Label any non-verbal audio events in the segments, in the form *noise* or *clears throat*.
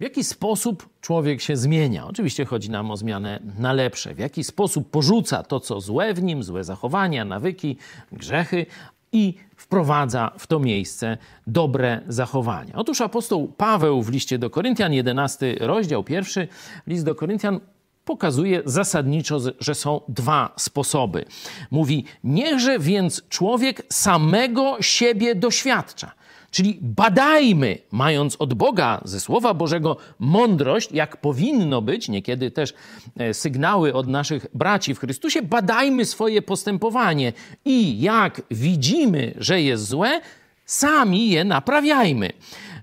W jaki sposób człowiek się zmienia? Oczywiście chodzi nam o zmianę na lepsze. W jaki sposób porzuca to, co złe w nim, złe zachowania, nawyki, grzechy i wprowadza w to miejsce dobre zachowania. Otóż apostoł Paweł w liście do Koryntian, 11 rozdział, pierwszy list do Koryntian, pokazuje zasadniczo, że są dwa sposoby. Mówi: Niechże więc człowiek samego siebie doświadcza. Czyli badajmy, mając od Boga, ze Słowa Bożego, mądrość, jak powinno być, niekiedy też e, sygnały od naszych braci w Chrystusie, badajmy swoje postępowanie i jak widzimy, że jest złe, sami je naprawiajmy.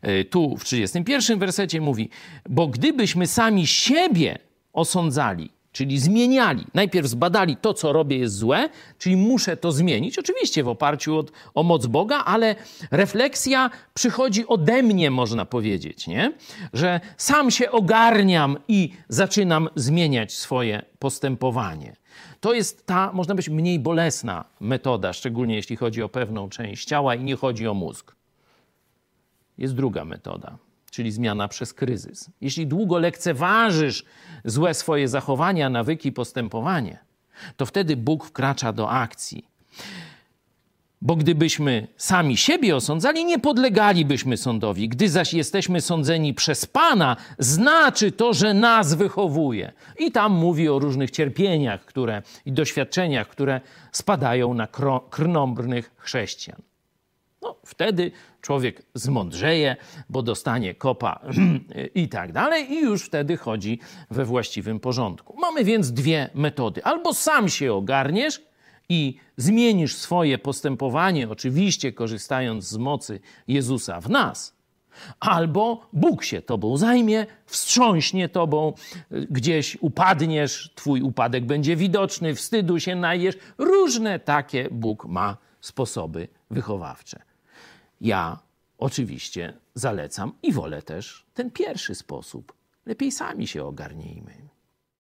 E, tu w 31 wersecie mówi: Bo gdybyśmy sami siebie osądzali, czyli zmieniali. Najpierw zbadali to, co robię jest złe, czyli muszę to zmienić, oczywiście w oparciu od, o moc Boga, ale refleksja przychodzi ode mnie, można powiedzieć, nie? że sam się ogarniam i zaczynam zmieniać swoje postępowanie. To jest ta, można powiedzieć, mniej bolesna metoda, szczególnie jeśli chodzi o pewną część ciała i nie chodzi o mózg. Jest druga metoda czyli zmiana przez kryzys. Jeśli długo lekceważysz złe swoje zachowania, nawyki, postępowanie, to wtedy Bóg wkracza do akcji. Bo gdybyśmy sami siebie osądzali, nie podlegalibyśmy sądowi. Gdy zaś jesteśmy sądzeni przez Pana, znaczy to, że nas wychowuje. I tam mówi o różnych cierpieniach które, i doświadczeniach, które spadają na krnąbrnych chrześcijan. No, wtedy człowiek zmądrzeje, bo dostanie kopa *clears throat* i tak dalej, i już wtedy chodzi we właściwym porządku. Mamy więc dwie metody. Albo sam się ogarniesz i zmienisz swoje postępowanie, oczywiście korzystając z mocy Jezusa w nas, albo Bóg się tobą zajmie, wstrząśnie tobą, gdzieś upadniesz, twój upadek będzie widoczny, wstydu się najesz. Różne takie Bóg ma sposoby wychowawcze. Ja oczywiście zalecam i wolę też ten pierwszy sposób. Lepiej sami się ogarnijmy.